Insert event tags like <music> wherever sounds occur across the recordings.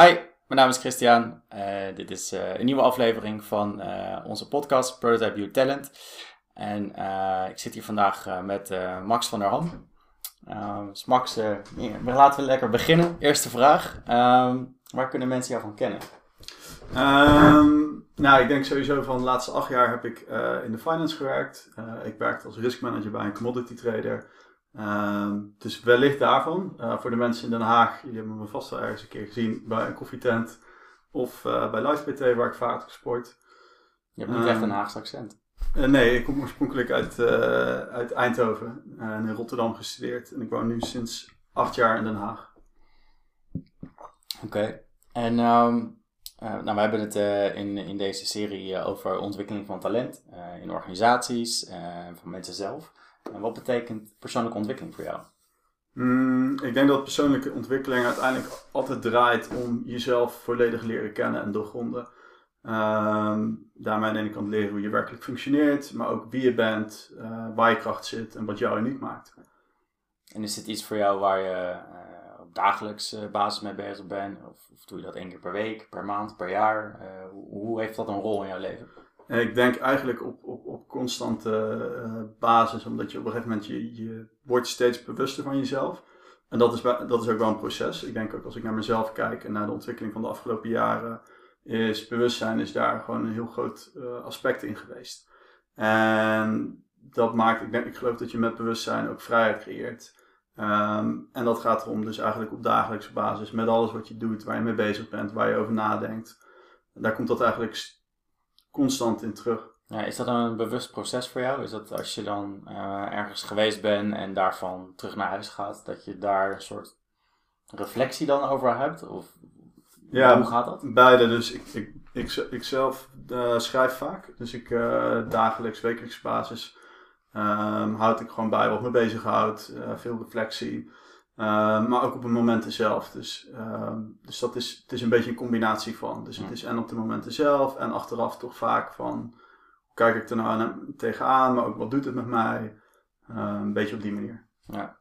Hi, mijn naam is Christian. Uh, dit is uh, een nieuwe aflevering van uh, onze podcast Prototype You Talent. En ik zit hier vandaag met Max van der Ham. dus Max, laten we lekker beginnen. Eerste vraag. waar kunnen mensen jou van kennen? Um, nou, ik denk sowieso van de laatste acht jaar heb ik in de finance gewerkt. ik werkte als risk manager bij een commodity trader. Uh, dus wellicht daarvan. Uh, voor de mensen in Den Haag, jullie hebben me vast wel ergens een keer gezien bij een koffietent of uh, bij LivePT waar ik vaak gesport. Je hebt niet echt een ehm, Haagse accent. Eh, nee, ik kom oorspronkelijk uit, uit Eindhoven en in Rotterdam gestudeerd. En ik woon nu sinds acht jaar in Den Haag. Oké. En um, nou, we hebben het in, in deze serie over ontwikkeling van talent in organisaties en van mensen zelf. En wat betekent persoonlijke ontwikkeling voor jou? Mm, ik denk dat persoonlijke ontwikkeling uiteindelijk altijd draait om jezelf volledig leren kennen en doorgronden. Um, daarmee aan de ene kant leren hoe je werkelijk functioneert, maar ook wie je bent, uh, waar je kracht zit en wat jou uniek maakt. En is dit iets voor jou waar je uh, op dagelijkse basis mee bezig bent? Of, of, doe je dat één keer per week, per maand, per jaar? Uh, hoe heeft dat een rol in jouw leven? Ik denk eigenlijk op, op, op constante uh, basis, omdat je op een gegeven moment je, je wordt steeds bewuster van jezelf. En dat is, dat is ook wel een proces. Ik denk ook als ik naar mezelf kijk en naar de ontwikkeling van de afgelopen jaren, is bewustzijn is daar gewoon een heel groot uh, aspect in geweest. En dat maakt, ik, denk, ik geloof dat je met bewustzijn ook vrijheid creëert. Um, en dat gaat erom dus eigenlijk op dagelijkse basis, met alles wat je doet, waar je mee bezig bent, waar je over nadenkt. Daar komt dat eigenlijk constant in terug. Ja, is dat een bewust proces voor jou? Is dat als je dan uh, ergens geweest bent en daarvan terug naar huis gaat, dat je daar een soort reflectie dan over hebt? Of ja, hoe gaat dat? Beide. Dus ik, ik, ik, ik zelf uh, schrijf vaak. Dus ik uh, dagelijks, wekelijks basis um, houd ik gewoon bij wat me bezighoudt. veel reflectie. Ehm, maar ook op de momenten zelf. Dus, uh, dus dat is, het is een beetje een combinatie van. Dus het is en op de momenten zelf en achteraf toch vaak van hoe kijk ik er nou tegenaan, maar ook wat doet het met mij. Uh, een beetje op die manier. Ja.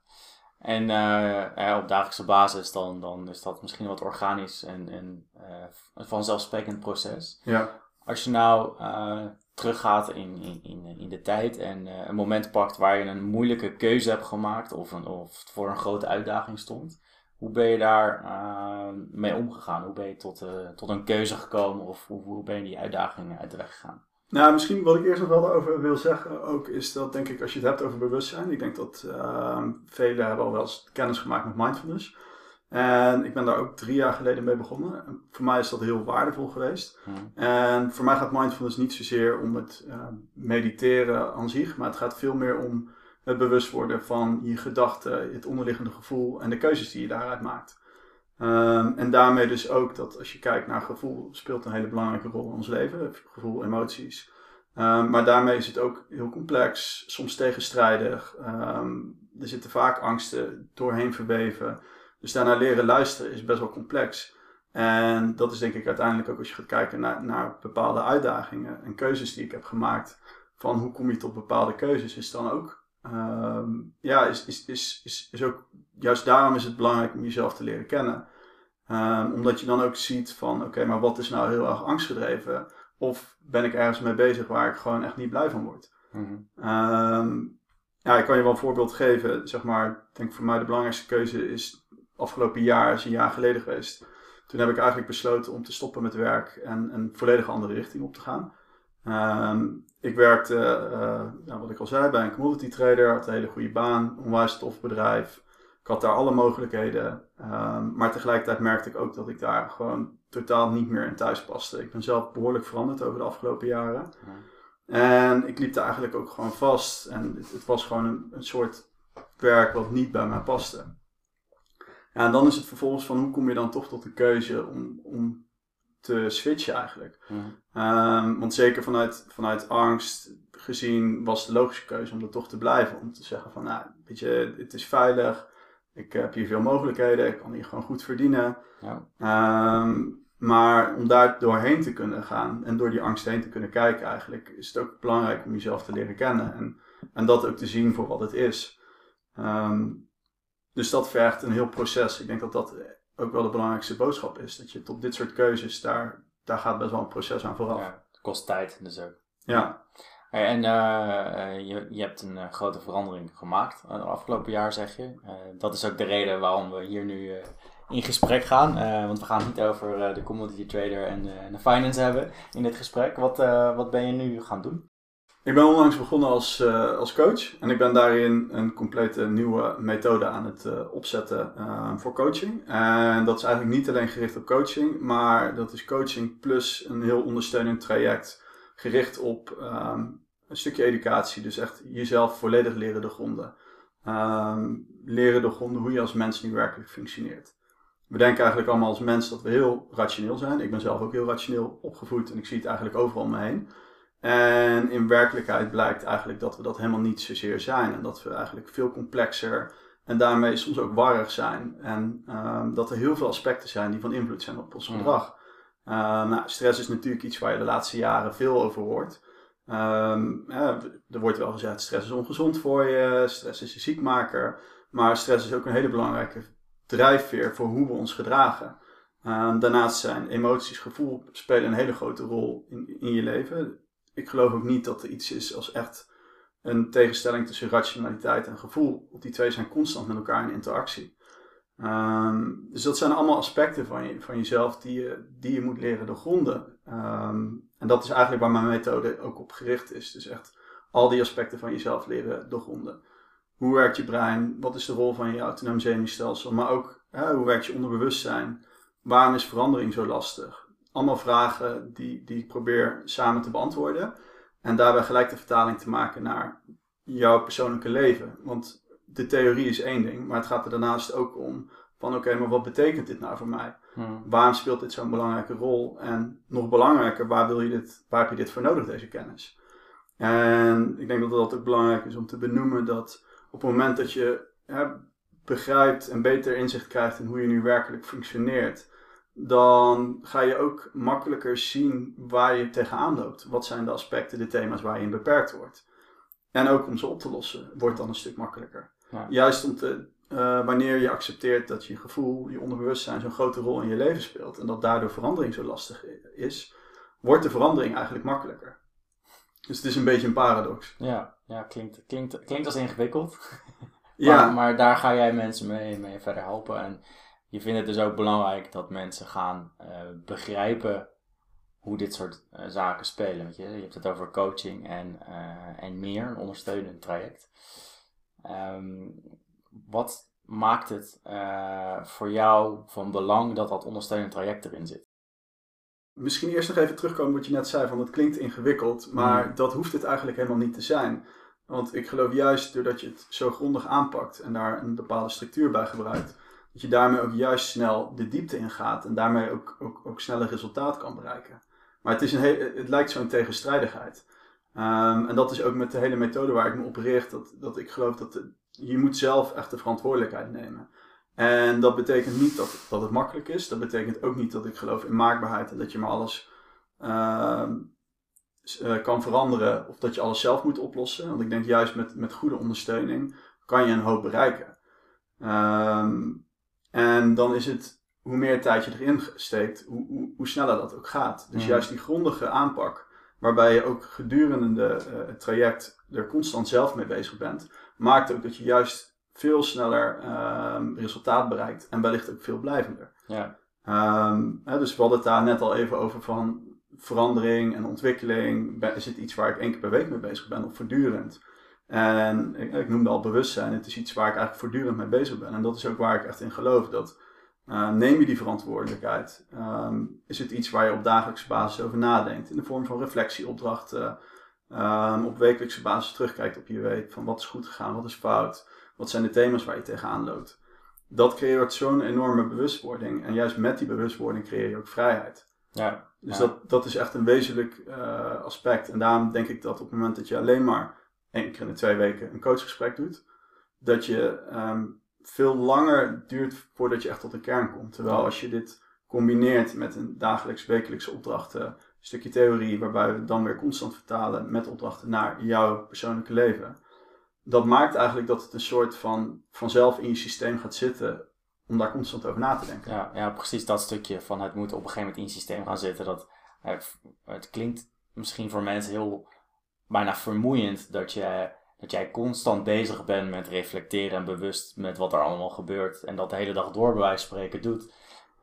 En uh, op dagelijkse basis dan, dan is dat misschien wat organisch en, en een vanzelfsprekend proces. Ja. Als je nou teruggaat in, in, in, in de tijd en uh, een moment pakt waar je een moeilijke keuze hebt gemaakt of, een, of voor een grote uitdaging stond. Hoe ben je daar uh, mee omgegaan? Hoe ben je tot, tot een keuze gekomen of hoe, hoe ben je die uitdaging uit de weg gegaan? Nou, misschien wat ik eerst nog wel over wil zeggen ook, is dat denk ik als je het hebt over bewustzijn. Ik denk dat velen hebben al wel eens kennis gemaakt met mindfulness. En ik ben daar ook drie jaar geleden mee begonnen. En voor mij is dat heel waardevol geweest. En voor mij gaat mindfulness niet zozeer om het uh, mediteren aan zich, maar het gaat veel meer om het bewust worden van je gedachten, het onderliggende gevoel en de keuzes die je daaruit maakt. Um, en daarmee dus ook dat als je kijkt naar gevoel, speelt een hele belangrijke rol in ons leven. Gevoel, emoties. Um, maar daarmee is het ook heel complex, soms tegenstrijdig. Um, er zitten vaak angsten doorheen verweven. Dus daarna leren luisteren is best wel complex. En dat is denk ik uiteindelijk ook als je gaat kijken naar, naar bepaalde uitdagingen en keuzes die ik heb gemaakt. Van hoe kom je tot bepaalde keuzes, is dan ook. Um, ja, is, is, is, is, is ook. Juist daarom is het belangrijk om jezelf te leren kennen. Um, omdat je dan ook ziet van oké, maar wat is nou heel erg angstgedreven? Of ben ik ergens mee bezig waar ik gewoon echt niet blij van word? Mm um, ja, ik kan je wel een voorbeeld geven. Zeg maar, ik denk voor mij de belangrijkste keuze is afgelopen jaar is een jaar geleden geweest. Toen heb ik eigenlijk besloten om te stoppen met werk en een volledig andere richting op te gaan. Um, ik werkte, uh, wat ik al zei, bij een commodity trader. Had een hele goede baan, onwijs tof bedrijf. Ik had daar alle mogelijkheden. Um, maar tegelijkertijd merkte ik ook dat ik daar gewoon totaal niet meer in thuis paste. Ik ben zelf behoorlijk veranderd over de afgelopen jaren. En ik liep daar eigenlijk ook gewoon vast. En het, het was gewoon een, een soort werk wat niet bij mij paste. Ja, en dan is het vervolgens van hoe kom je dan toch tot de keuze om, om te switchen eigenlijk. Um, want zeker vanuit, vanuit angst gezien was de logische keuze om er toch te blijven. Om te zeggen van, nou, weet je, het is veilig. Ik heb hier veel mogelijkheden. Ik kan hier gewoon goed verdienen. Ja. Um, maar om daar doorheen te kunnen gaan en door die angst heen te kunnen kijken eigenlijk, is het ook belangrijk om jezelf te leren kennen. En, en dat ook te zien voor wat het is. Um, dus dat vergt een heel proces. Ik denk dat dat ook wel de belangrijkste boodschap is. Dat je tot dit soort keuzes, daar, daar gaat best wel een proces aan vooraf. Ja, het kost tijd dus ook. Ja. En eh, eh, je, je hebt een eh, grote verandering gemaakt uh, afgelopen jaar, zeg je. Dat is ook de reden waarom we hier nu in gesprek gaan. want we gaan het niet over de commodity trader en de finance hebben in dit gesprek. Wat, wat ben je nu gaan doen? Ik ben onlangs begonnen als, als coach. En ik ben daarin een complete nieuwe methode aan het opzetten voor coaching. En dat is eigenlijk niet alleen gericht op coaching, maar dat is coaching plus een heel ondersteunend traject gericht op ehm, een stukje educatie. Dus echt jezelf volledig leren doorgronden. Um, leren doorgronden hoe je als mens nu werkelijk functioneert. We denken eigenlijk allemaal als mens dat we heel rationeel zijn. Ik ben zelf ook heel rationeel opgevoed en ik zie het eigenlijk overal om me heen. En in werkelijkheid blijkt eigenlijk dat we dat helemaal niet zozeer zijn. En dat we eigenlijk veel complexer en daarmee soms ook warrig zijn. En um, dat er heel veel aspecten zijn die van invloed zijn op ons gedrag. Uh, nou, stress is natuurlijk iets waar je de laatste jaren veel over hoort. Um, ja, er wordt wel gezegd, stress is ongezond voor je, stress is je ziekmaker. Maar stress is ook een hele belangrijke drijfveer voor hoe we ons gedragen. Daarnaast zijn emoties, gevoel spelen een hele grote rol in, in je leven. Ik geloof ook niet dat er iets is als echt een tegenstelling tussen rationaliteit en gevoel. Want die twee zijn constant met elkaar in interactie. Um, dus dat zijn allemaal aspecten van, je, van jezelf die je, die je moet leren doorgronden. Um, en dat is eigenlijk waar mijn methode ook op gericht is. Dus echt al die aspecten van jezelf leren doorgronden. Hoe werkt je brein? Wat is de rol van je autonoom zenuwstelsel? Maar ook hoe werkt je onderbewustzijn? Waarom is verandering zo lastig? Allemaal vragen die, die ik probeer samen te beantwoorden. En daarbij gelijk de vertaling te maken naar jouw persoonlijke leven. Want de theorie is één ding, maar het gaat er daarnaast ook om van oké, maar wat betekent dit nou voor mij? Hmm. Waarom speelt dit zo'n belangrijke rol? En nog belangrijker, waar, wil je dit, waar heb je dit voor nodig, deze kennis? En ik denk dat dat ook belangrijk is om te benoemen dat op het moment dat je begrijpt en beter inzicht krijgt in hoe je nu werkelijk functioneert, dan ga je ook makkelijker zien waar je tegenaan loopt. Wat zijn de aspecten, de thema's waar je in beperkt wordt. En ook om ze op te lossen, wordt dan een stuk makkelijker. Juist om te, uh, wanneer je accepteert dat je gevoel, je onderbewustzijn zo'n grote rol in je leven speelt en dat daardoor verandering zo lastig is, wordt de verandering eigenlijk makkelijker. Dus het is een beetje een paradox. Ja, ja klinkt, klinkt, klinkt als ingewikkeld. ja. <laughs> Maar, maar, daar ga jij mensen mee, mee verder helpen. En je vindt het dus ook belangrijk dat mensen gaan uh, begrijpen hoe dit soort uh, zaken spelen. Weet je? je hebt het over coaching en, en meer, een ondersteunend traject. Um, wat maakt het uh, voor jou van belang dat dat ondersteunend traject erin zit? Misschien eerst nog even terugkomen wat je net zei, van het klinkt ingewikkeld, maar mm. dat hoeft het eigenlijk helemaal niet te zijn. Want ik geloof juist doordat je het zo grondig aanpakt en daar een bepaalde structuur bij gebruikt, dat je daarmee ook juist snel de diepte in gaat en daarmee ook, ook, ook sneller resultaat kan bereiken. Maar het, is een heel, het lijkt zo'n tegenstrijdigheid. Um, en dat is ook met de hele methode waar ik me op richt, dat, dat ik geloof dat je moet zelf echt de verantwoordelijkheid nemen. En dat betekent niet dat, dat het makkelijk is. Dat betekent ook niet dat ik geloof in maakbaarheid en dat je maar alles uh, kan veranderen of dat je alles zelf moet oplossen. Want ik denk juist met, met goede ondersteuning kan je een hoop bereiken. Um, en dan is het hoe meer tijd je erin steekt, hoe, hoe, hoe sneller dat ook gaat. Dus mm. juist die grondige aanpak, waarbij je ook gedurende uh, het traject er constant zelf mee bezig bent, maakt ook dat je juist veel sneller um, resultaat bereikt en wellicht ook veel blijvender. Ja. Um, hè, dus we hadden het daar net al even over van verandering en ontwikkeling. Is het iets waar ik één keer per week mee bezig ben of voortdurend? En ik, ik, noemde al bewustzijn. Het is iets waar ik eigenlijk voortdurend mee bezig ben. En dat is ook waar ik echt in geloof. Dat uh, neem je die verantwoordelijkheid? Um, is het iets waar je op dagelijkse basis over nadenkt? In de vorm van reflectieopdrachten, um, op wekelijkse basis terugkijkt op je week. Van wat is goed gegaan, wat is fout, wat zijn de thema's waar je tegenaan loopt. Dat creëert zo'n enorme bewustwording. En juist met die bewustwording creëer je ook vrijheid. Ja, dus Dat, dat is echt een wezenlijk uh, aspect. En daarom denk ik dat op het moment dat je alleen maar één keer in de twee weken een coachgesprek doet, dat je um, veel langer duurt voordat je echt tot de kern komt. Terwijl als je dit combineert met een dagelijks, wekelijkse opdrachten stukje theorie, waarbij we dan weer constant vertalen met opdrachten naar jouw persoonlijke leven. Dat maakt eigenlijk dat het een soort van vanzelf in je systeem gaat zitten om daar constant over na te denken. Ja, ja, precies dat stukje van het moet op een gegeven moment in het systeem gaan zitten. Dat, het klinkt misschien voor mensen heel bijna vermoeiend dat, je, dat jij constant bezig bent met reflecteren en bewust met wat er allemaal gebeurt. En dat de hele dag door bij wijze van spreken doet.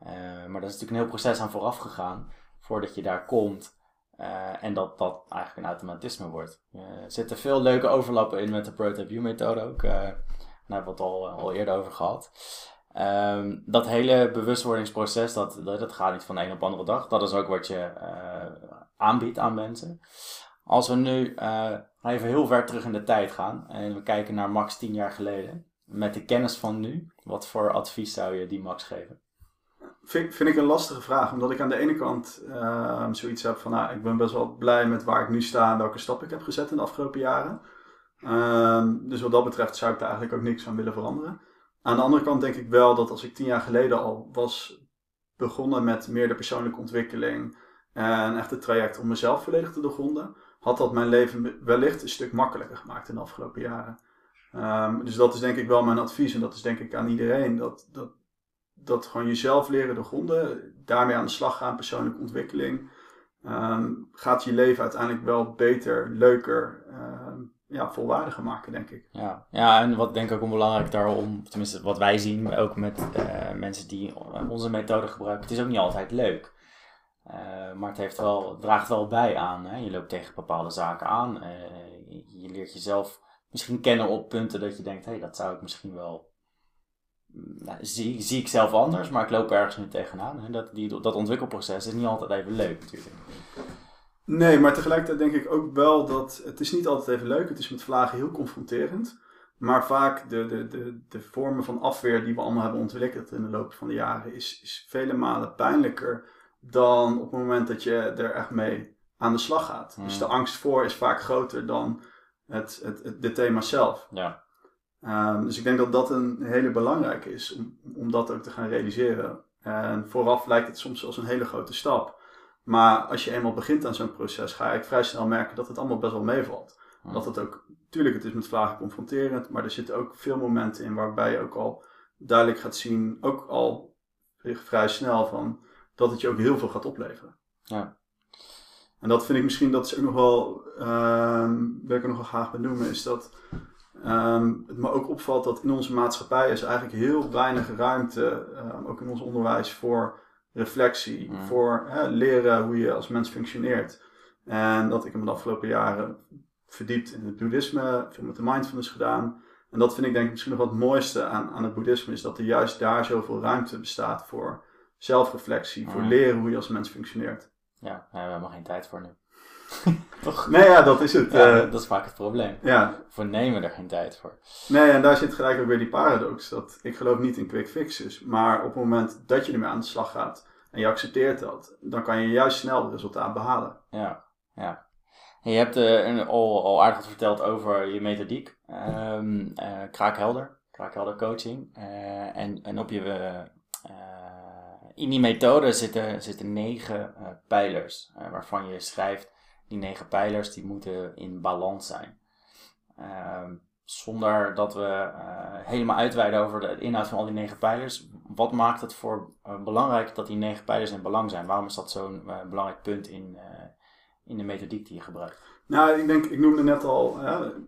Uh, maar dat is natuurlijk een heel proces aan vooraf gegaan voordat je daar komt. Uh, en dat dat eigenlijk een automatisme wordt. Uh, er zitten veel leuke overlappen in met de Prototype U methode ook. Daar hebben we het al, al eerder over gehad. Um, dat hele bewustwordingsproces, dat, dat, dat, gaat niet van de een op de andere dag. Dat is ook wat je aanbiedt aan mensen. Als we nu even heel ver terug in de tijd gaan en we kijken naar Max 10 jaar geleden. Met de kennis van nu, wat voor advies zou je die Max geven? Vind, vind ik een lastige vraag, omdat ik aan de ene kant uh, zoiets heb van, nou, ik ben best wel blij met waar ik nu sta en welke stap ik heb gezet in de afgelopen jaren. Uh, dus wat dat betreft zou ik daar eigenlijk ook niks aan willen veranderen. Aan de andere kant denk ik wel dat als ik tien jaar geleden al was begonnen met meer de persoonlijke ontwikkeling en echt het traject om mezelf volledig te doorgronden, had dat mijn leven wellicht een stuk makkelijker gemaakt in de afgelopen jaren. Um, dus dat is denk ik wel mijn advies en dat is denk ik aan iedereen. Dat, dat dat gewoon jezelf leren doorgronden, daarmee aan de slag gaan, persoonlijke ontwikkeling, ehm, gaat je leven uiteindelijk wel beter, leuker, uh, ja, volwaardiger maken, denk ik. Ja. ja, en wat denk ik ook belangrijk daarom, tenminste wat wij zien, ook met uh, mensen die onze methode gebruiken, het is ook niet altijd leuk. Uh, maar het, heeft wel, draagt wel bij aan. Hè? Je loopt tegen bepaalde zaken aan. Je, je, leert jezelf misschien kennen op punten dat je denkt, hé, hey, dat zou ik misschien wel nou, zie, zie ik zelf anders, maar ik loop ergens nu tegenaan. Hè? Dat, die, dat ontwikkelproces is niet altijd even leuk natuurlijk. Nee, maar tegelijkertijd denk ik ook wel dat het is niet altijd even leuk. Het is met vlagen heel confronterend. Maar vaak de, de, de, de vormen van afweer die we allemaal hebben ontwikkeld in de loop van de jaren is, is vele malen pijnlijker dan op het moment dat je er echt mee aan de slag gaat. Dus de angst voor is vaak groter dan het, het, het, thema zelf. Ja. Um, dus ik denk dat dat een hele belangrijke is om, om dat ook te gaan realiseren. En vooraf lijkt het soms als een hele grote stap. Maar als je eenmaal begint aan zo'n proces, ga ik vrij snel merken dat het allemaal best wel meevalt. Dat het ook, natuurlijk, het is met vragen confronterend, maar er zitten ook veel momenten in waarbij je ook al duidelijk gaat zien, ook al vrij snel, van, dat het je ook heel veel gaat opleveren. Ja. En dat vind ik misschien, dat is ook nog wel, uh, wil ik er nog wel graag benoemen, is dat Um, het me ook opvalt dat in onze maatschappij is eigenlijk heel weinig ruimte, um, ook in ons onderwijs, voor reflectie, mm. voor hè, leren hoe je als mens functioneert. En dat ik in de afgelopen jaren verdiept in het boeddhisme, veel met de mindfulness gedaan. En dat vind ik denk ik misschien nog wat het mooiste aan, aan het boeddhisme, is dat er juist daar zoveel ruimte bestaat voor zelfreflectie, voor mm. leren hoe je als mens functioneert. Ja, daar hebben we helemaal geen tijd voor nu. <laughs> Toch? Nee, ja, dat is het. Ja, uh, dat is vaak het probleem. Ja. We nemen er geen tijd voor. Nee, en daar zit gelijk ook weer die paradox. Dat ik geloof niet in quick fixes. Maar op het moment dat je ermee aan de slag gaat en je accepteert dat, dan kan je juist snel het resultaat behalen. Ja, ja. En je hebt uh, al, al aardig wat verteld over je methodiek. Um, uh, kraakhelder, kraakhelder coaching. en, en op je in die methode zitten, zitten negen uh, pijlers, uh, waarvan je schrijft, die negen pijlers die moeten in balans zijn. Uh, zonder dat we eh, helemaal uitweiden over de inhoud van al die negen pijlers, wat maakt het voor belangrijk dat die negen pijlers in balans zijn? Waarom is dat zo'n belangrijk punt in, in de methodiek die je gebruikt? Nou, ik denk, ik noemde net al,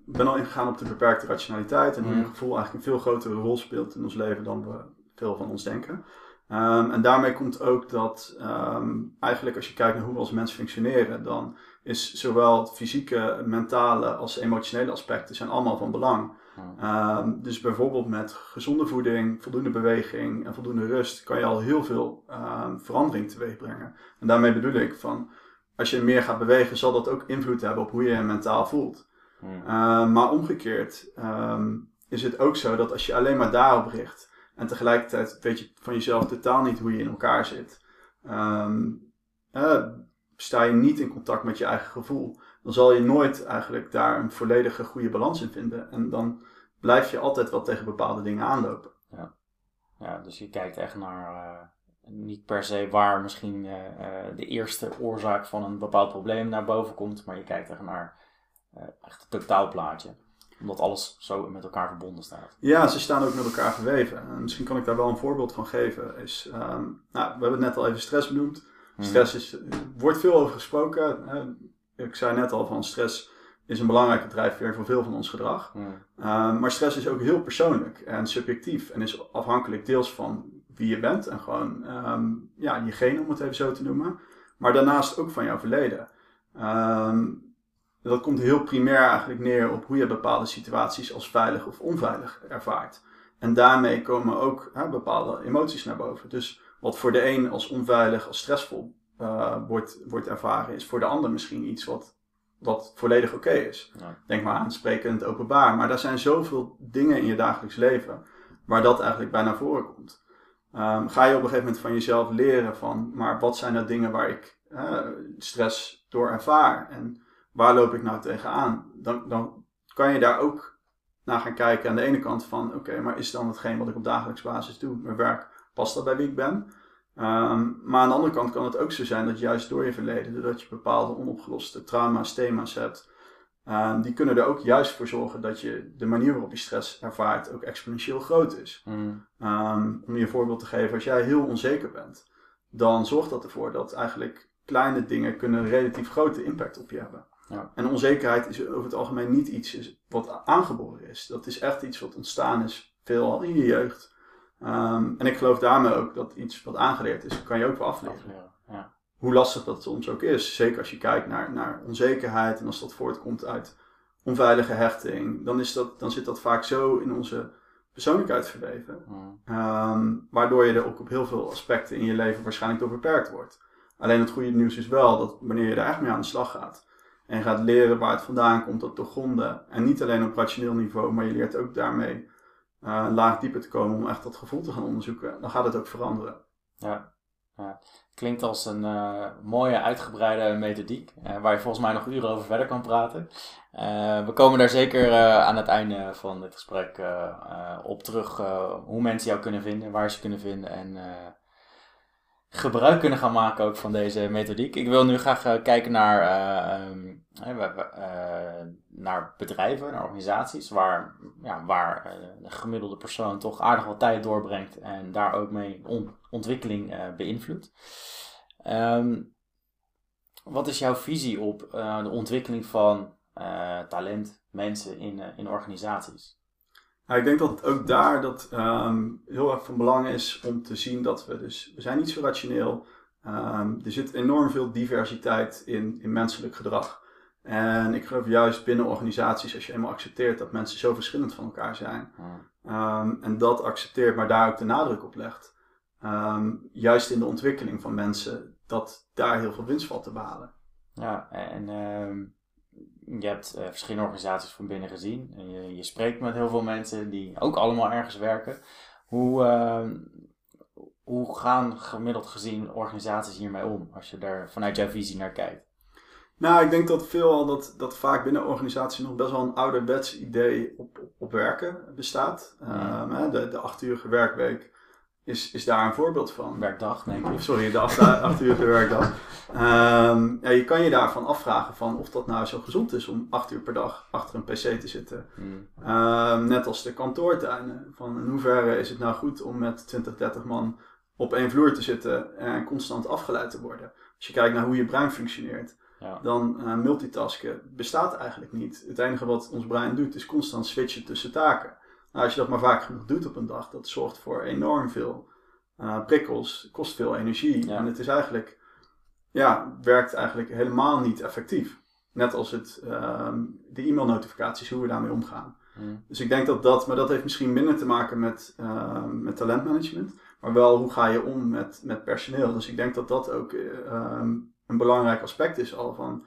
ik ben al ingegaan op de beperkte rationaliteit en hoe mm. je gevoel eigenlijk een veel grotere rol speelt in ons leven dan we veel van ons denken. Um, en daarmee komt ook dat um, eigenlijk als je kijkt naar hoe we als mens functioneren, dan is zowel het fysieke, mentale als emotionele aspecten zijn allemaal van belang. Um, dus bijvoorbeeld met gezonde voeding, voldoende beweging en voldoende rust kan je al heel veel verandering teweeg brengen. En daarmee bedoel ik van als je meer gaat bewegen, zal dat ook invloed hebben op hoe je je mentaal voelt. maar omgekeerd is het ook zo dat als je alleen maar daarop richt, en tegelijkertijd weet je van jezelf totaal niet hoe je in elkaar zit. Um, sta je niet in contact met je eigen gevoel, dan zal je nooit eigenlijk daar een volledige goede balans in vinden. En dan blijf je altijd wel tegen bepaalde dingen aanlopen. Ja, ja dus je kijkt echt naar uh, niet per se waar misschien uh, de eerste oorzaak van een bepaald probleem naar boven komt, maar je kijkt echt naar echt het totaalplaatje. Omdat alles zo met elkaar verbonden staat. Ja, ze staan ook met elkaar verweven. En misschien kan ik daar wel een voorbeeld van geven. Is, ehm, nou, we hebben net al even stress benoemd. Hmm. Stress is, er wordt veel over gesproken. Ik zei net al van stress is een belangrijke drijfveer voor veel van ons gedrag. Hmm. Ehm, maar stress is ook heel persoonlijk en subjectief en is afhankelijk deels van wie je bent en gewoon ehm, ja, je genen, om het even zo te noemen. Maar daarnaast ook van jouw verleden. Dat komt heel primair eigenlijk neer op hoe je bepaalde situaties als veilig of onveilig ervaart. En daarmee komen ook hè, bepaalde emoties naar boven. Dus wat voor de een als onveilig, als stressvol uh, wordt, wordt ervaren, is voor de ander misschien iets wat, wat volledig oké is. Ja. Denk maar aan spreken in het openbaar. Maar er zijn zoveel dingen in je dagelijks leven waar dat eigenlijk bij naar voren komt. Um, ga je op een gegeven moment van jezelf leren van, maar wat zijn nou dingen waar ik uh, stress door ervaar? En waar loop ik nou tegenaan? Dan, dan kan je daar ook naar gaan kijken aan de ene kant van, oké, maar is dan hetgeen wat ik op dagelijks basis doe, mijn werk, past dat bij wie ik ben? Um, maar aan de andere kant kan het ook zo zijn dat juist door je verleden, doordat je bepaalde onopgeloste trauma's, thema's hebt, um, die kunnen er ook juist voor zorgen dat je de manier waarop je stress ervaart ook exponentieel groot is. Hmm. Um, om je een voorbeeld te geven, als jij heel onzeker bent, dan zorgt dat ervoor dat eigenlijk kleine dingen kunnen een relatief grote impact op je hebben. Ja. En onzekerheid is over het algemeen niet iets wat aangeboren is. Dat is echt iets wat ontstaan is, veelal in je jeugd. Um, en ik geloof daarmee ook dat iets wat aangeleerd is, kan je ook wel afleren. Ja. Hoe lastig dat soms ook is. Zeker als je kijkt naar, naar onzekerheid en als dat voortkomt uit onveilige hechting, dan, is dat, dan zit dat vaak zo in onze persoonlijkheid verweven. Um, waardoor je er ook op heel veel aspecten in je leven waarschijnlijk door beperkt wordt. Alleen het goede nieuws is wel dat wanneer je er echt mee aan de slag gaat en gaat leren waar het vandaan komt, dat doorgronden. En niet alleen op rationeel niveau, maar je leert ook daarmee uh, laag dieper te komen om echt dat gevoel te gaan onderzoeken. Dan gaat het ook veranderen. Ja, klinkt als een uh, mooie uitgebreide methodiek, uh, waar je volgens mij nog uren over verder kan praten. We komen daar zeker aan het einde van dit gesprek op terug hoe mensen jou kunnen vinden, waar ze kunnen vinden en gebruik kunnen gaan maken ook van deze methodiek. Ik wil nu graag uh, kijken naar, uh, um, uh, naar bedrijven, naar organisaties, waar, ja, waar de gemiddelde persoon toch aardig wat tijd doorbrengt en daar ook mee on ontwikkeling beïnvloedt. Um, wat is jouw visie op de ontwikkeling van talent, mensen in, in organisaties? Ja, ik denk dat ook daar dat um, heel erg van belang is om te zien dat we dus, we zijn niet zo rationeel. Um, er zit enorm veel diversiteit in, in menselijk gedrag. En ik geloof juist binnen organisaties, als je eenmaal accepteert dat mensen zo verschillend van elkaar zijn. Um, en dat accepteert, maar daar ook de nadruk op legt. juist in de ontwikkeling van mensen, dat daar heel veel winst valt te behalen. Ja, en je hebt uh, verschillende organisaties van binnen gezien. En je, je, spreekt met heel veel mensen die ook allemaal ergens werken. Hoe, uh, hoe gaan gemiddeld gezien organisaties hiermee om als je daar vanuit jouw visie naar kijkt? Nou, ik denk dat veel dat, dat vaak binnen organisaties nog best wel een ouderwets idee op, op, werken bestaat. Ja. Um, de, de achtuurige werkweek is, is daar een voorbeeld van. Werkdag, denk ik. Sorry, de acht, acht uur werkdag. Um, ja, je kan je daarvan afvragen van of dat nou zo gezond is om acht uur per dag achter een pc te zitten. Hmm. Um, net als de kantoortuinen. Van in hoeverre is het nou goed om met 20, 30 man op één vloer te zitten en constant afgeleid te worden. Als je kijkt naar hoe je brein functioneert, ja. dan uh, multitasken bestaat eigenlijk niet. Het enige wat ons brein doet is constant switchen tussen taken. Nou, als je dat maar vaak genoeg doet op een dag, dat zorgt voor enorm veel uh, prikkels, kost veel energie. Ja. En het is eigenlijk, ja, werkt eigenlijk helemaal niet effectief. Net als het, uh, de e-mailnotificaties, hoe we daarmee omgaan. Hmm. Dus ik denk dat dat, maar dat heeft misschien minder te maken met, uh, met talentmanagement, maar wel hoe ga je om met, met personeel. Dus ik denk dat dat ook um, een belangrijk aspect is al van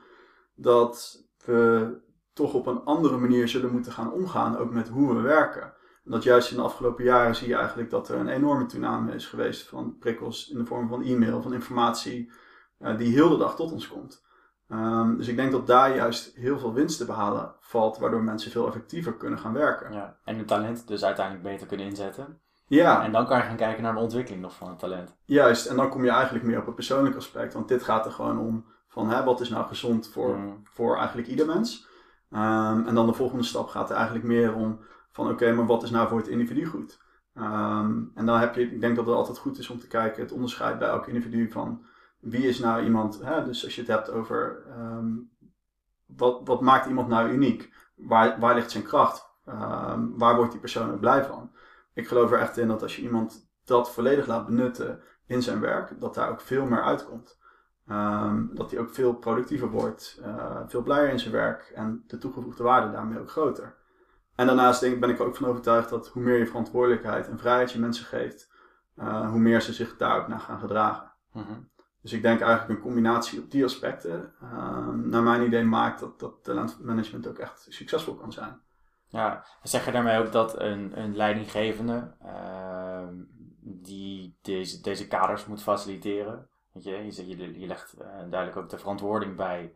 dat we toch op een andere manier zullen moeten gaan omgaan, ook met hoe we werken. En dat juist in de afgelopen jaren zie je eigenlijk dat er een enorme toename is geweest van prikkels in de vorm van e-mail, van informatie, uh, die heel de dag tot ons komt. Um, dus ik denk dat daar juist heel veel winst te behalen valt, waardoor mensen veel effectiever kunnen gaan werken. Ja, en hun talent dus uiteindelijk beter kunnen inzetten. Ja. En dan kan je gaan kijken naar de ontwikkeling nog van het talent. Juist, en dan kom je eigenlijk meer op het persoonlijke aspect. Want dit gaat er gewoon om van hè, wat is nou gezond voor, Mm. voor eigenlijk ieder mens. Ehm, en dan de volgende stap gaat er eigenlijk meer om van oké, maar wat is nou voor het individu goed? Ehm, en dan heb je, ik denk dat het altijd goed is om te kijken, het onderscheid bij elk individu van wie is nou iemand, hè, dus als je het hebt over ehm, wat, wat maakt iemand nou uniek? Waar, waar ligt zijn kracht? waar wordt die persoon ook blij van? Ik geloof er echt in dat als je iemand dat volledig laat benutten in zijn werk, dat daar ook veel meer uitkomt. Dat hij ook veel productiever wordt, uh, veel blijer in zijn werk en de toegevoegde waarde daarmee ook groter. En daarnaast denk, ben ik er ook van overtuigd dat hoe meer je verantwoordelijkheid en vrijheid je mensen geeft, uh, hoe meer ze zich daar ook naar gaan gedragen. Mhm. Dus ik denk eigenlijk een combinatie op die aspecten, uh, naar mijn idee, maakt dat, dat talentmanagement ook echt succesvol kan zijn. Ja, zeg je daarmee ook dat een, een leidinggevende uh, die deze, deze kaders moet faciliteren? Weet je, je, je, je legt uh, duidelijk ook de verantwoording bij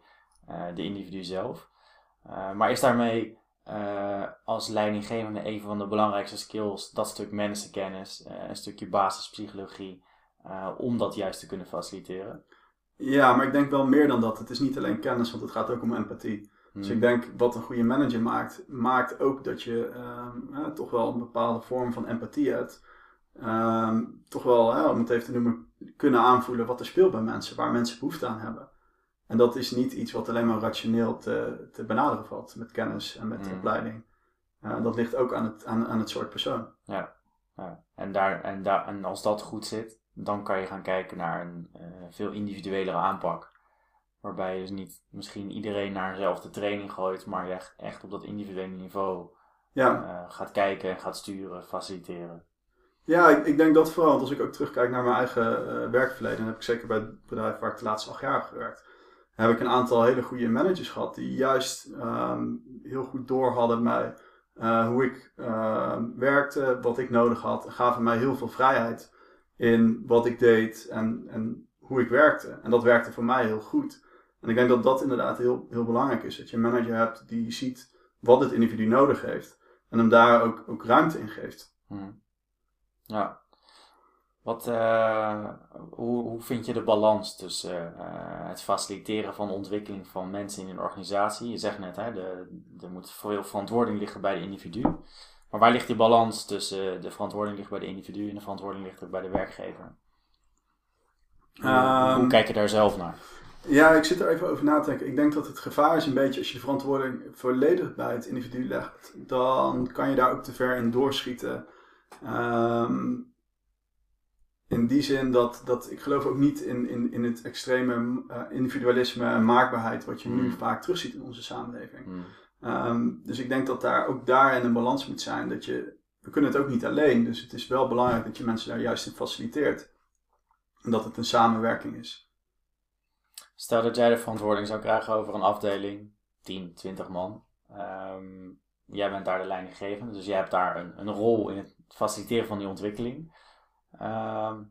uh, de individu zelf. maar is daarmee als leidinggevende een van de belangrijkste skills dat stuk mensenkennis, een stukje basispsychologie, om dat juist te kunnen faciliteren? Ja, maar ik denk wel meer dan dat. Het is niet alleen kennis, want het gaat ook om empathie. Dus ik hmm. denk wat een goede manager maakt, maakt ook dat je ehm, toch wel een bepaalde vorm van empathie hebt. Ehm, toch wel, om het even te noemen, kunnen aanvoelen wat er speelt bij mensen, waar mensen behoefte aan hebben. En dat is niet iets wat alleen maar rationeel te, te benaderen valt met kennis en met mm. opleiding. Uh, dat ligt ook aan het, aan, aan het soort persoon. Ja, ja. En, daar, en, daar, en als dat goed zit, dan kan je gaan kijken naar een uh, veel individuelere aanpak. Waarbij je dus niet misschien iedereen naar dezelfde training gooit, maar je echt, echt op dat individuele niveau ja. uh, gaat kijken en gaat sturen, faciliteren. Ja, ik, ik, denk dat vooral, want als ik ook terugkijk naar mijn eigen werkverleden, dan heb ik zeker bij het bedrijf waar ik de laatste acht jaar heb gewerkt heb ik een aantal hele goede managers gehad die juist ehm, heel goed door hadden mij uh, hoe ik uh, werkte, wat ik nodig had. En gaven mij heel veel vrijheid in wat ik deed en, en hoe ik werkte. En dat werkte voor mij heel goed. En ik denk dat dat inderdaad heel, heel belangrijk is. Dat je een manager hebt die ziet wat het individu nodig heeft. En hem daar ook, ook ruimte in geeft. Hmm. Ja, wat, uh, hoe, hoe vind je de balans tussen uh, het faciliteren van de ontwikkeling van mensen in een organisatie? Je zegt net, hè, de, er moet veel verantwoording liggen bij de individu. Maar waar ligt die balans tussen de verantwoording ligt bij de individu en de verantwoording ligt ook bij de werkgever? Hoe, hoe ehm, kijk je daar zelf naar? Ja, ik zit er even over na te denken. Ik denk dat het gevaar is een beetje als je de verantwoording volledig bij het individu legt, dan kan je daar ook te ver in doorschieten. Um, in die zin dat, dat ik geloof ook niet in, in, in het extreme uh, individualisme en maakbaarheid wat je nu hmm. vaak terugziet in onze samenleving. Hmm. Ehm, dus ik denk dat daar ook daarin een balans moet zijn. Dat je, we kunnen het ook niet alleen, dus het is wel belangrijk dat je mensen daar juist in faciliteert. En dat het een samenwerking is. Stel dat jij de verantwoording zou krijgen over een afdeling, 10, 20 man. Ehm, jij bent daar de leidinggevende, dus jij hebt daar een, een rol in het faciliteren van die ontwikkeling. Ehm,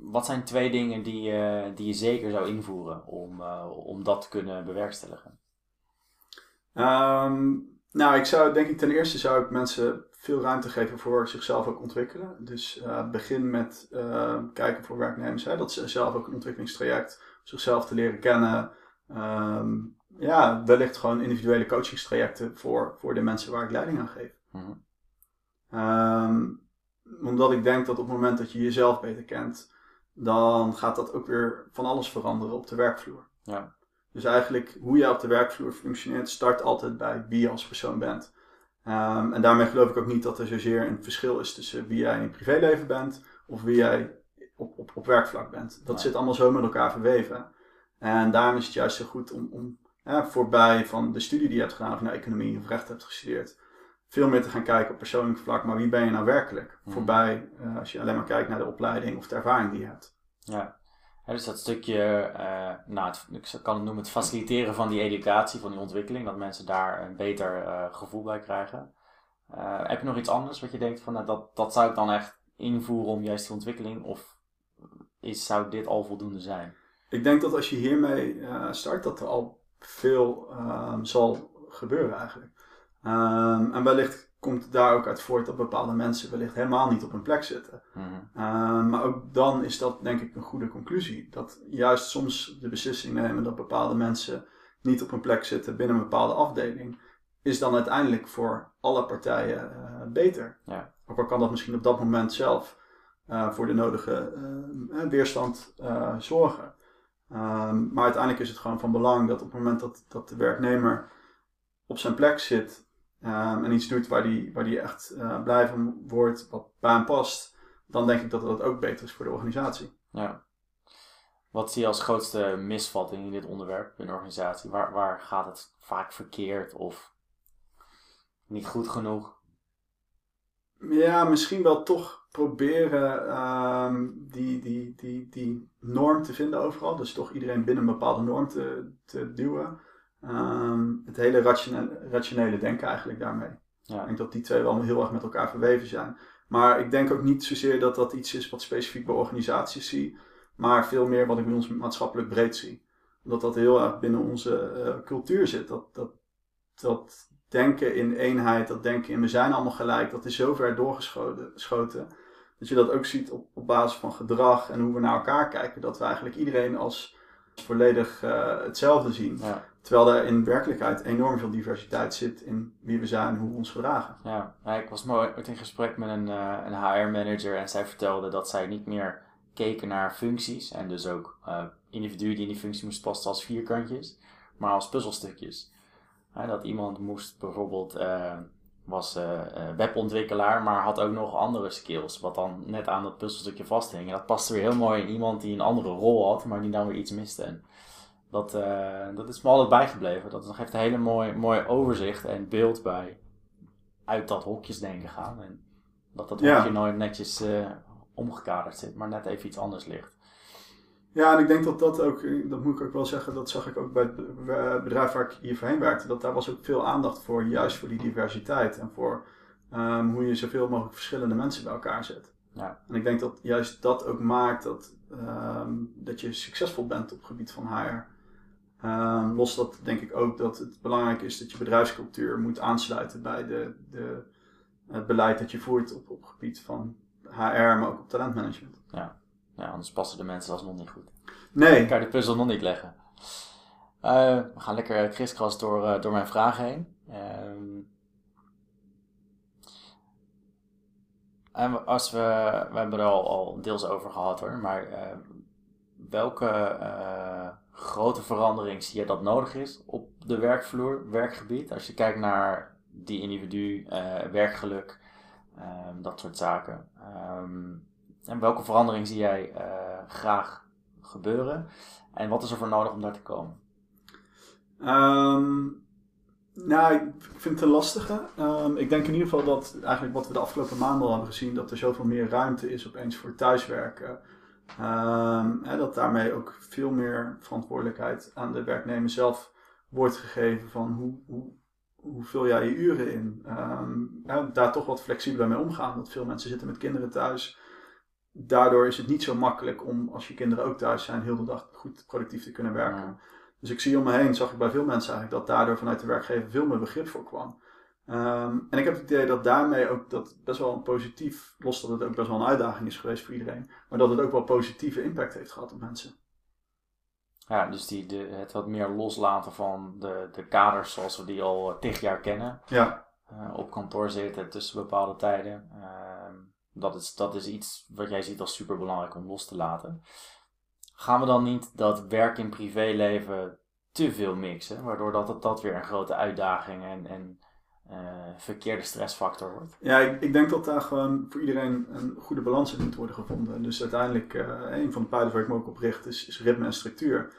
wat zijn twee dingen die, uh, die je zeker zou invoeren om, uh, om dat te kunnen bewerkstelligen? Um, nou, ik zou denk ik ten eerste zou ik mensen veel ruimte geven voor zichzelf ook ontwikkelen. Dus uh, begin met kijken voor werknemers hè, dat ze zelf ook een ontwikkelingstraject, zichzelf te leren kennen. Um, ja, wellicht gewoon individuele coachingstrajecten voor, voor de mensen waar ik leiding aan geef. Mm omdat ik denk dat op het moment dat je jezelf beter kent, dan gaat dat ook weer van alles veranderen op de werkvloer. Ja. Dus eigenlijk hoe je op de werkvloer functioneert, start altijd bij wie je als persoon bent. Um, en daarmee geloof ik ook niet dat er zozeer een verschil is tussen wie jij in je privéleven bent of wie jij op, op, op werkvlak bent. Dat zit allemaal zo met elkaar verweven. En daarom is het juist zo goed om, om voorbij van de studie die je hebt gedaan of naar economie of recht hebt gestudeerd, veel meer te gaan kijken op persoonlijk vlak, maar wie ben je nou werkelijk? Mhm. Voorbij uh, als je alleen maar kijkt naar de opleiding of de ervaring die je hebt. Ja, dus dat stukje, uh, nou, het, ik kan het noemen het faciliteren van die educatie, van die ontwikkeling, dat mensen daar een beter uh, gevoel bij krijgen. heb je nog iets anders wat je denkt van, nou, dat, dat zou ik dan echt invoeren om juist die ontwikkeling, of is, zou dit al voldoende zijn? Ik denk dat als je hiermee start, dat er al veel ehm, zal gebeuren eigenlijk. Um, en wellicht komt daar ook uit voort dat bepaalde mensen wellicht helemaal niet op hun plek zitten. Mhm. Ehm, maar ook dan is dat denk ik een goede conclusie. Dat juist soms de beslissing nemen dat bepaalde mensen niet op hun plek zitten binnen een bepaalde afdeling, is dan uiteindelijk voor alle partijen beter. Ja. Ook al kan dat misschien op dat moment zelf voor de nodige weerstand zorgen. Ehm, maar uiteindelijk is het gewoon van belang dat op het moment dat, dat de werknemer op zijn plek zit um, en iets doet waar die, waar die echt uh, blij van wordt, wat bij hem past, dan denk ik dat dat ook beter is voor de organisatie. Ja. Wat zie je als grootste misvatting in dit onderwerp in de organisatie? Waar, waar gaat het vaak verkeerd of niet goed genoeg? Ja, misschien wel toch proberen um, die, die, die, die norm te vinden overal. Dus toch iedereen binnen een bepaalde norm te, te duwen. Um, het hele rationele, rationele denken eigenlijk daarmee. Ja. Ik denk dat die twee wel heel erg met elkaar verweven zijn. Maar ik denk ook niet zozeer dat dat iets is wat specifiek bij organisaties zie. Maar veel meer wat ik bij ons maatschappelijk breed zie. Dat dat heel erg binnen onze uh, cultuur zit. Dat, dat, dat denken in eenheid, dat denken in we zijn allemaal gelijk, dat is zo ver doorgeschoten. Dat je dat ook ziet op, op basis van gedrag en hoe we naar elkaar kijken. Dat we eigenlijk iedereen als volledig uh, hetzelfde zien. Ja. Terwijl er in werkelijkheid enorm veel diversiteit zit in wie we zijn en hoe we ons gedragen. Ja, ik was mooi in gesprek met een, uh, een HR-manager en zij vertelde dat zij niet meer keken naar functies en dus ook uh, individuen die in die functie moesten passen als vierkantjes, maar als puzzelstukjes. dat iemand moest bijvoorbeeld was uh, webontwikkelaar, maar had ook nog andere skills, wat dan net aan dat puzzelstukje vasthing. En dat paste weer heel mooi in iemand die een andere rol had, maar die dan weer iets miste. En dat, uh, dat is me altijd bijgebleven. Dat geeft een hele mooi, mooi overzicht en beeld bij uit dat hokjesdenken gaan. En dat dat hokje nooit netjes omgekaderd zit, maar net even iets anders ligt. Ja, en ik denk dat dat ook, dat moet ik ook wel zeggen, dat zag ik ook bij het bedrijf waar ik hier voorheen werkte, dat daar was ook veel aandacht voor, juist voor die diversiteit en voor um, hoe je zoveel mogelijk verschillende mensen bij elkaar zet. Ja. En ik denk dat juist dat ook maakt dat, um, dat je succesvol bent op het gebied van HR. Um, ehm, los dat denk ik ook dat het belangrijk is dat je bedrijfscultuur moet aansluiten bij de, de, het beleid dat je voert op, op gebied van HR, maar ook op talentmanagement. Ja. Ja, anders passen de mensen alsnog niet goed. Nee. Ik kan de puzzel nog niet leggen. Uh, we gaan lekker kriskras door, uh, door mijn vragen heen. Uh, en als we, we hebben er al, al deels over gehad hoor, maar ehm, welke grote verandering zie je dat nodig is op de werkvloer, werkgebied? Als je kijkt naar die individu, eh, werkgeluk, ehm, dat soort zaken. Um, en welke verandering zie jij uh, graag gebeuren? En wat is er voor nodig om daar te komen? Um, nou, ik vind het een lastige. Ik denk in ieder geval dat eigenlijk wat we de afgelopen maanden al hebben gezien, dat er zoveel meer ruimte is opeens voor thuiswerken. Um, hè, dat daarmee ook veel meer verantwoordelijkheid aan de werknemer zelf wordt gegeven van hoe, hoe, hoe vul jij je uren in. Um, daar toch wat flexibeler mee omgaan. Dat veel mensen zitten met kinderen thuis daardoor is het niet zo makkelijk om, als je kinderen ook thuis zijn, heel de dag goed productief te kunnen werken. Dus ik zie om me heen, zag ik bij veel mensen eigenlijk, dat daardoor vanuit de werkgever veel meer begrip voor kwam. Um, en ik heb het idee dat daarmee ook dat best wel een positief, los dat het ook best wel een uitdaging is geweest voor iedereen, maar dat het ook wel positieve impact heeft gehad op mensen. Ja, dus die, de, het wat meer loslaten van de, de kaders zoals we die al tig jaar kennen. Ja. Uh, op kantoor zitten tussen bepaalde tijden. Uh, dat is, dat is iets wat jij ziet als super belangrijk om los te laten. Gaan we dan niet dat werk en privéleven te veel mixen, waardoor dat, dat, dat weer een grote uitdaging en, en verkeerde stressfactor wordt? Ja, ik, ik, denk dat daar gewoon voor iedereen een goede balans in moet worden gevonden. Dus uiteindelijk, uh, een van de pijlers waar ik me ook op richt, is, ritme en structuur.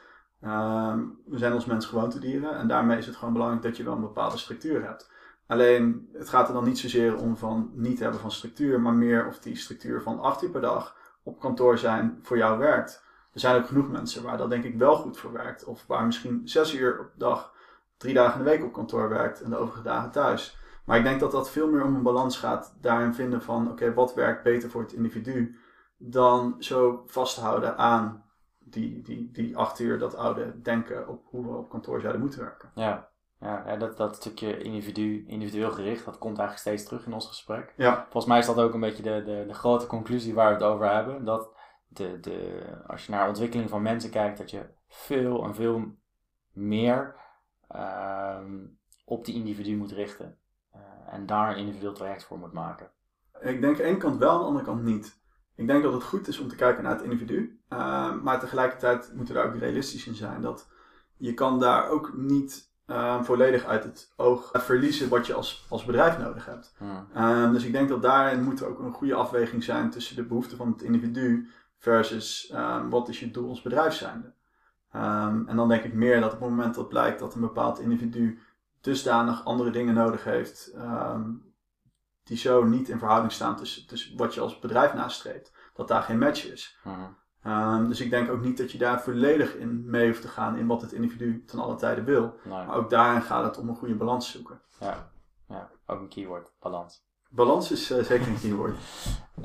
Uh, we zijn als mens gewoontedieren en daarmee is het gewoon belangrijk dat je wel een bepaalde structuur hebt. Alleen het gaat er dan niet zozeer om van niet hebben van structuur, maar meer of die structuur van acht uur per dag op kantoor zijn voor jou werkt. Er zijn ook genoeg mensen waar dat denk ik wel goed voor werkt. Of waar misschien zes uur op dag, drie dagen in de week op kantoor werkt en de overige dagen thuis. Maar ik denk dat dat veel meer om een balans gaat daarin vinden van oké, wat werkt beter voor het individu. Dan zo vasthouden aan die, die, die acht uur, dat oude denken op hoe we op kantoor zouden moeten werken. Ja, ja, dat, dat stukje individu, individueel gericht, dat komt eigenlijk steeds terug in ons gesprek. Ja. Volgens mij is dat ook een beetje de, de, de grote conclusie waar we het over hebben. Dat de, de, als je naar ontwikkeling van mensen kijkt, dat je veel en veel meer op die individu moet richten. en daar een individueel traject voor moet maken. Ik denk aan de ene kant wel, aan de andere kant niet. Ik denk dat het goed is om te kijken naar het individu. maar tegelijkertijd moeten we daar ook realistisch in zijn. Dat je kan daar ook niet uh, volledig uit het oog verliezen wat je als, als bedrijf nodig hebt. Hmm. dus ik denk dat daarin moet er ook een goede afweging zijn tussen de behoeften van het individu versus wat is je doel als bedrijf zijnde. Um, en dan denk ik meer dat op het moment dat blijkt dat een bepaald individu dusdanig andere dingen nodig heeft, die zo niet in verhouding staan tussen, tussen wat je als bedrijf nastreeft, dat daar geen match is. Hmm. Um, dus ik denk ook niet dat je daar volledig in mee hoeft te gaan in wat het individu ten alle tijde wil. Maar ook daarin gaat het om een goede balans zoeken. Ja, ja ook een keyword, balans. Balans is uh, zeker een keyword.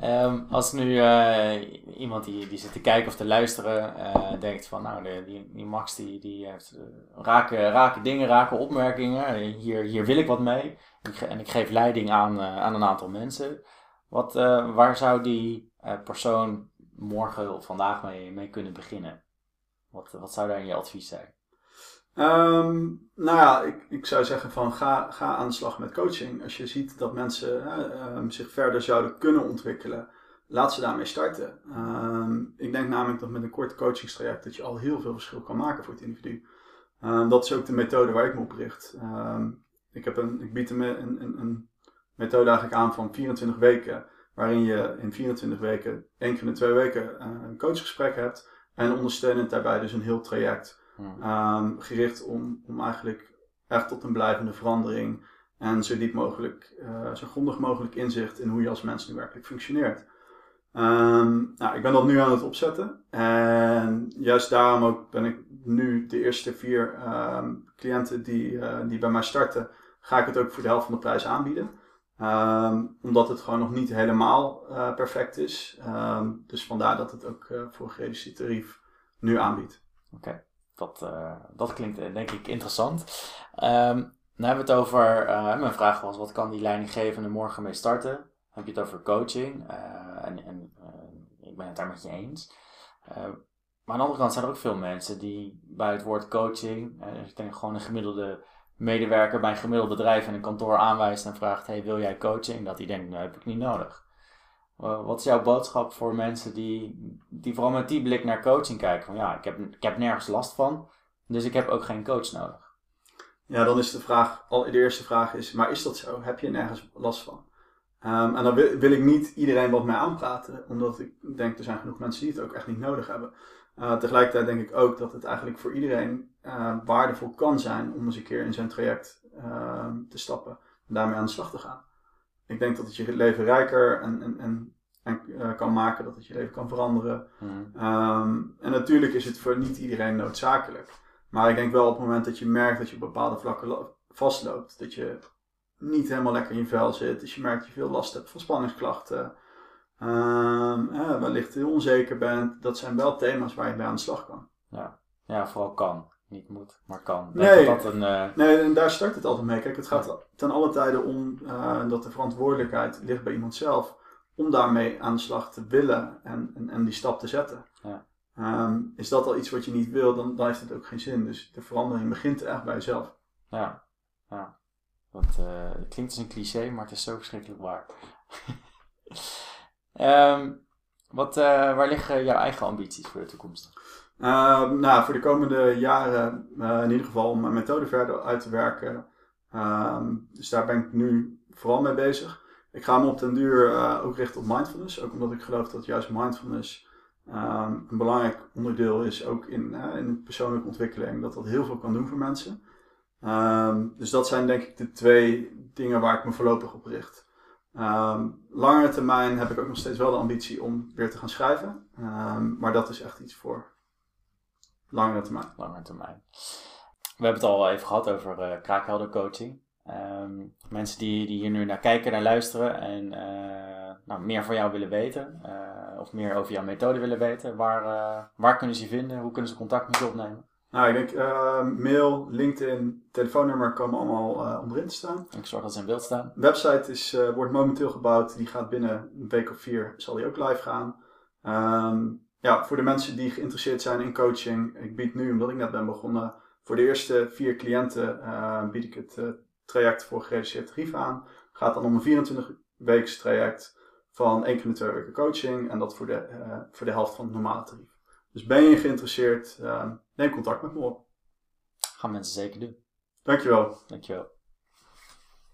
um, als nu uh, iemand die, die zit te kijken of te luisteren uh, denkt van nou, de, die, Max die, die heeft rake, rake dingen, rake opmerkingen. Hier, hier wil ik wat mee. En ik, en ik geef leiding aan, aan een aantal mensen. Wat, waar zou die persoon morgen of vandaag mee, mee kunnen beginnen? Wat, wat zou daar je advies zijn? Um, nou ja, ik, ik zou zeggen van ga, ga aan de slag met coaching. Als je ziet dat mensen uh, zich verder zouden kunnen ontwikkelen, laat ze daarmee starten. Um, ik denk namelijk dat met een kort coachingstraject dat je al heel veel verschil kan maken voor het individu. Dat is ook de methode waar ik me op richt. ik, heb een, ik bied een, een, een methode eigenlijk aan van 24 weken waarin je in 24 weken, één keer in de twee weken, eh, een coachgesprek hebt. En ondersteunend daarbij dus een heel traject. Ehm, gericht om, om eigenlijk echt tot een blijvende verandering. En zo diep mogelijk, uh, zo grondig mogelijk inzicht in hoe je als mens nu werkelijk functioneert. Ehm, nou, ik ben dat nu aan het opzetten. En juist daarom ook ben ik nu de eerste vier ehm, cliënten die, uh, die bij mij starten, ga ik het ook voor de helft van de prijs aanbieden. Omdat het gewoon nog niet helemaal uh, perfect is. Dus vandaar dat het ook uh, voor gereduceerd tarief nu aanbiedt. Oké, dat, uh, dat klinkt denk ik interessant. Um, dan hebben we het over, mijn vraag was wat kan die leidinggevende morgen mee starten? heb je het over coaching en, en ik ben het daar met je eens. maar aan de andere kant zijn er ook veel mensen die bij het woord coaching, ik denk gewoon een gemiddelde medewerker bij een gemiddeld bedrijf in een kantoor aanwijst en vraagt: Hey, wil jij coaching? Dat die denkt: Nou, heb ik niet nodig. Wat is jouw boodschap voor mensen die, die vooral met die blik naar coaching kijken? Van ja, ik heb, ik heb nergens last van, dus ik heb ook geen coach nodig. Ja, dan is de vraag, de eerste vraag is, maar is dat zo? Heb je nergens last van? Um, en dan wil, ik niet iedereen wat mij aanpraten, omdat ik denk er zijn genoeg mensen die het ook echt niet nodig hebben. Uh, tegelijkertijd denk ik ook dat het eigenlijk voor iedereen uh, waardevol kan zijn om eens een keer in zijn traject uh, te stappen en daarmee aan de slag te gaan. Ik denk dat het je leven rijker en, en, en, en uh, kan maken, dat het je leven kan veranderen. Mm. Um, en natuurlijk is het voor niet iedereen noodzakelijk. Maar ik denk wel op het moment dat je merkt dat je op bepaalde vlakken vastloopt, dat je niet helemaal lekker in je vel zit, dus je merkt dat je veel last hebt van spanningsklachten, um, eh, wellicht heel onzeker bent, dat zijn wel thema's waar je bij aan de slag kan. Ja, ja vooral kan. Niet moet, maar kan. Nee, dat een, uh... nee, en daar start het altijd mee. Kijk, het gaat ten alle tijde om uh, dat de verantwoordelijkheid ligt bij iemand zelf om daarmee aan de slag te willen en, en, en die stap te zetten. Ja. Um, is dat al iets wat je niet wil, dan, dan heeft het ook geen zin. Dus de verandering begint echt bij jezelf. Ja, ja. Dat uh, klinkt als een cliché, maar het is zo verschrikkelijk waar. um, <laughs> wat, waar liggen jouw eigen ambities voor de toekomst? Uh, nou, voor de komende jaren uh, in ieder geval om mijn methode verder uit te werken. Uh, dus daar ben ik nu vooral mee bezig. Ik ga me op den duur uh, ook richten op mindfulness. Ook omdat ik geloof dat juist mindfulness ehm, een belangrijk onderdeel is. Ook in, in persoonlijke ontwikkeling. Dat dat heel veel kan doen voor mensen. Ehm, dus dat zijn denk ik de twee dingen waar ik me voorlopig op richt. Langere termijn heb ik ook nog steeds wel de ambitie om weer te gaan schrijven. Maar dat is echt iets voor langere termijn. Langere termijn. We hebben het al even gehad over uh, kraakhelder coaching. Um, mensen die, die hier nu naar kijken, naar luisteren en uh, nou, meer van jou willen weten, uh, of meer over jouw methode willen weten, waar, waar kunnen ze je vinden? Hoe kunnen ze contact met je opnemen? Nou, ik denk mail, LinkedIn, telefoonnummer komen allemaal onderin te staan. Ik zorg dat ze in beeld staan. De website is, wordt momenteel gebouwd. Die gaat binnen een week of vier, zal die ook live gaan. Um, ja, voor de mensen die geïnteresseerd zijn in coaching, ik bied nu, omdat ik net ben begonnen, voor de eerste vier cliënten uh, bied ik het uh, traject voor gereduceerd tarief aan. Gaat dan om een 24 weeks traject van één keer in de twee weken coaching. En dat voor de, uh, voor de helft van het normale tarief. Dus ben je geïnteresseerd, neem contact met me op. Gaan mensen zeker doen. Dankjewel. Dankjewel.